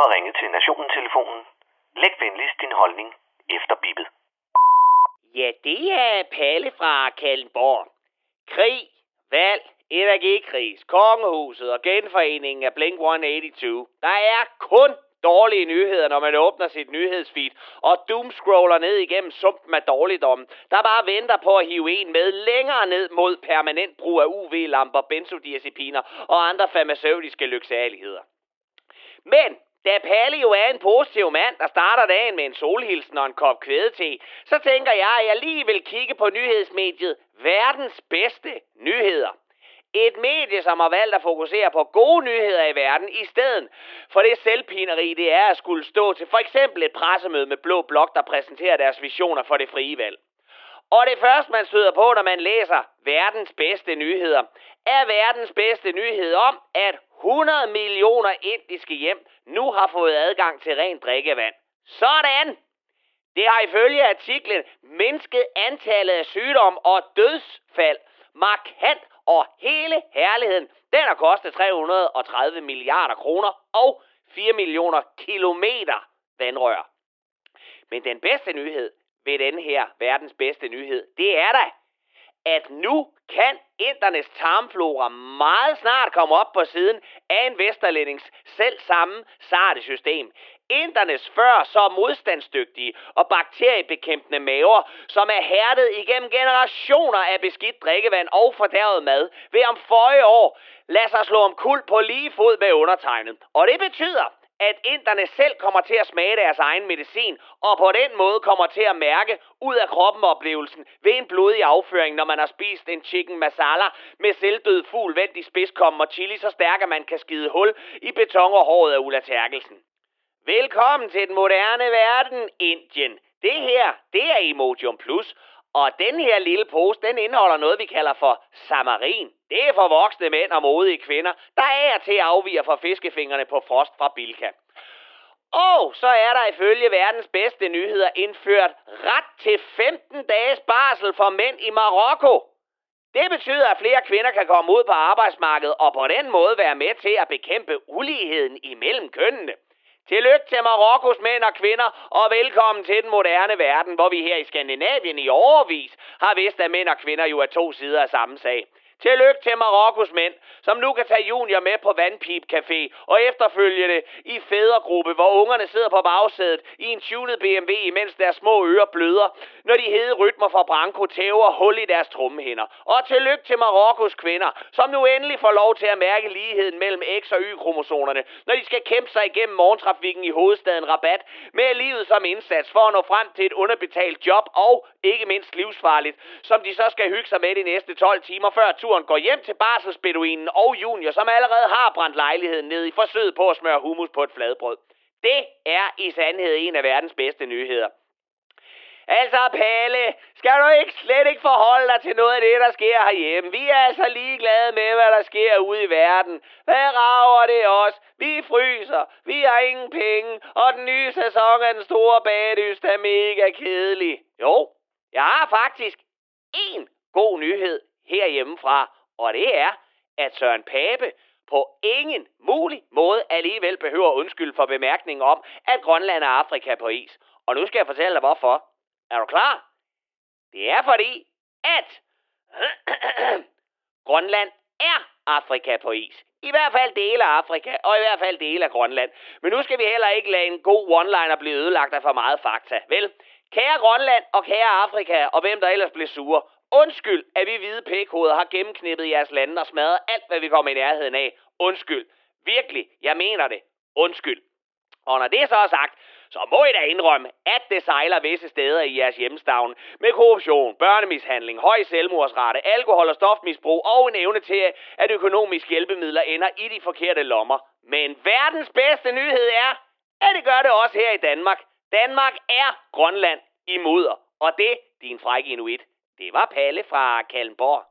har ringet til Nationen-telefonen. Læg venligst din holdning efter bippet. Ja, det er Palle fra Kallenborg. Krig, valg, energikris, kongehuset og genforeningen af Blink-182. Der er kun dårlige nyheder, når man åbner sit nyhedsfeed og doomscroller ned igennem sumpen af dårligdom, der bare venter på at hive en med længere ned mod permanent brug af UV-lamper, benzodiazepiner og andre farmaceutiske lyksaligheder. Men da Palle jo er en positiv mand, der starter dagen med en solhilsen og en kop kvædete, så tænker jeg, at jeg lige vil kigge på nyhedsmediet Verdens Bedste Nyheder. Et medie, som har valgt at fokusere på gode nyheder i verden, i stedet for det selvpineri, det er at skulle stå til for eksempel et pressemøde med Blå Blok, der præsenterer deres visioner for det frie valg. Og det første, man støder på, når man læser verdens bedste nyheder, er verdens bedste nyhed om, at 100 millioner indiske hjem nu har fået adgang til rent drikkevand. Sådan! Det har ifølge artiklen mindsket antallet af sygdom og dødsfald markant, og hele herligheden, den har kostet 330 milliarder kroner og 4 millioner kilometer vandrør. Men den bedste nyhed ved den her verdens bedste nyhed, det er da, at nu kan indernes tarmflora meget snart komme op på siden af en vesterlændings selv samme sarte system. Indernes før så modstandsdygtige og bakteriebekæmpende maver, som er hærdet igennem generationer af beskidt drikkevand og fordærvet mad, vil om føje år lade sig slå om kul på lige fod med undertegnet. Og det betyder, at inderne selv kommer til at smage deres egen medicin, og på den måde kommer til at mærke ud af kroppen oplevelsen ved en blodig afføring, når man har spist en chicken masala med selvdød fugl vendt i spidskommen og chili, så stærk at man kan skide hul i beton og håret af Ulla Terkelsen. Velkommen til den moderne verden, Indien. Det her, det er Emotion Plus, og den her lille pose, den indeholder noget, vi kalder for samarin. Det er for voksne mænd og modige kvinder, der er til at afvige fra fiskefingrene på frost fra Bilka. Og så er der ifølge verdens bedste nyheder indført ret til 15 dages barsel for mænd i Marokko. Det betyder, at flere kvinder kan komme ud på arbejdsmarkedet og på den måde være med til at bekæmpe uligheden imellem kønnene. Tillykke til Marokkos mænd og kvinder, og velkommen til den moderne verden, hvor vi her i Skandinavien i overvis har vidst, at mænd og kvinder jo er to sider af samme sag. Tillykke til Marokkos mænd, som nu kan tage junior med på Vandpip Café og efterfølgende i fædregruppe, hvor ungerne sidder på bagsædet i en tunet BMW, imens deres små ører bløder, når de hede rytmer fra Branko tæver hul i deres trummehinder. Og tillykke til Marokkos kvinder, som nu endelig får lov til at mærke ligheden mellem X- og Y-kromosonerne, når de skal kæmpe sig igennem morgentrafikken i hovedstaden Rabat med livet som indsats for at nå frem til et underbetalt job og ikke mindst livsfarligt, som de så skal hygge sig med de næste 12 timer før turen går hjem til barselsbeduinen og junior, som allerede har brændt lejligheden ned i forsøget på at smøre hummus på et fladbrød. Det er i sandhed en af verdens bedste nyheder. Altså, Palle, skal du ikke slet ikke forholde dig til noget af det, der sker herhjemme? Vi er altså ligeglade med, hvad der sker ude i verden. Hvad rager det os? Vi fryser, vi har ingen penge, og den nye sæson af den store bagdyst er mega kedelig. Jo, jeg har faktisk en god nyhed herhjemmefra, og det er, at Søren Pape på ingen mulig måde alligevel behøver undskyld for bemærkningen om, at Grønland er Afrika på is. Og nu skal jeg fortælle dig hvorfor. Er du klar? Det er fordi, at Grønland er Afrika på is. I hvert fald dele af Afrika, og i hvert fald dele af Grønland. Men nu skal vi heller ikke lade en god one-liner blive ødelagt af for meget fakta. Vel, kære Grønland og kære Afrika, og hvem der ellers bliver sure, Undskyld, at vi hvide pækhoveder har gennemknippet jeres lande og smadret alt, hvad vi kommer i nærheden af. Undskyld. Virkelig, jeg mener det. Undskyld. Og når det så er sagt, så må I da indrømme, at det sejler visse steder i jeres hjemstavn med korruption, børnemishandling, høj selvmordsrate, alkohol og stofmisbrug og en evne til, at økonomiske hjælpemidler ender i de forkerte lommer. Men verdens bedste nyhed er, at det gør det også her i Danmark. Danmark er Grønland i mudder, og det, din frække inuit, det var Palle fra Kalmborg.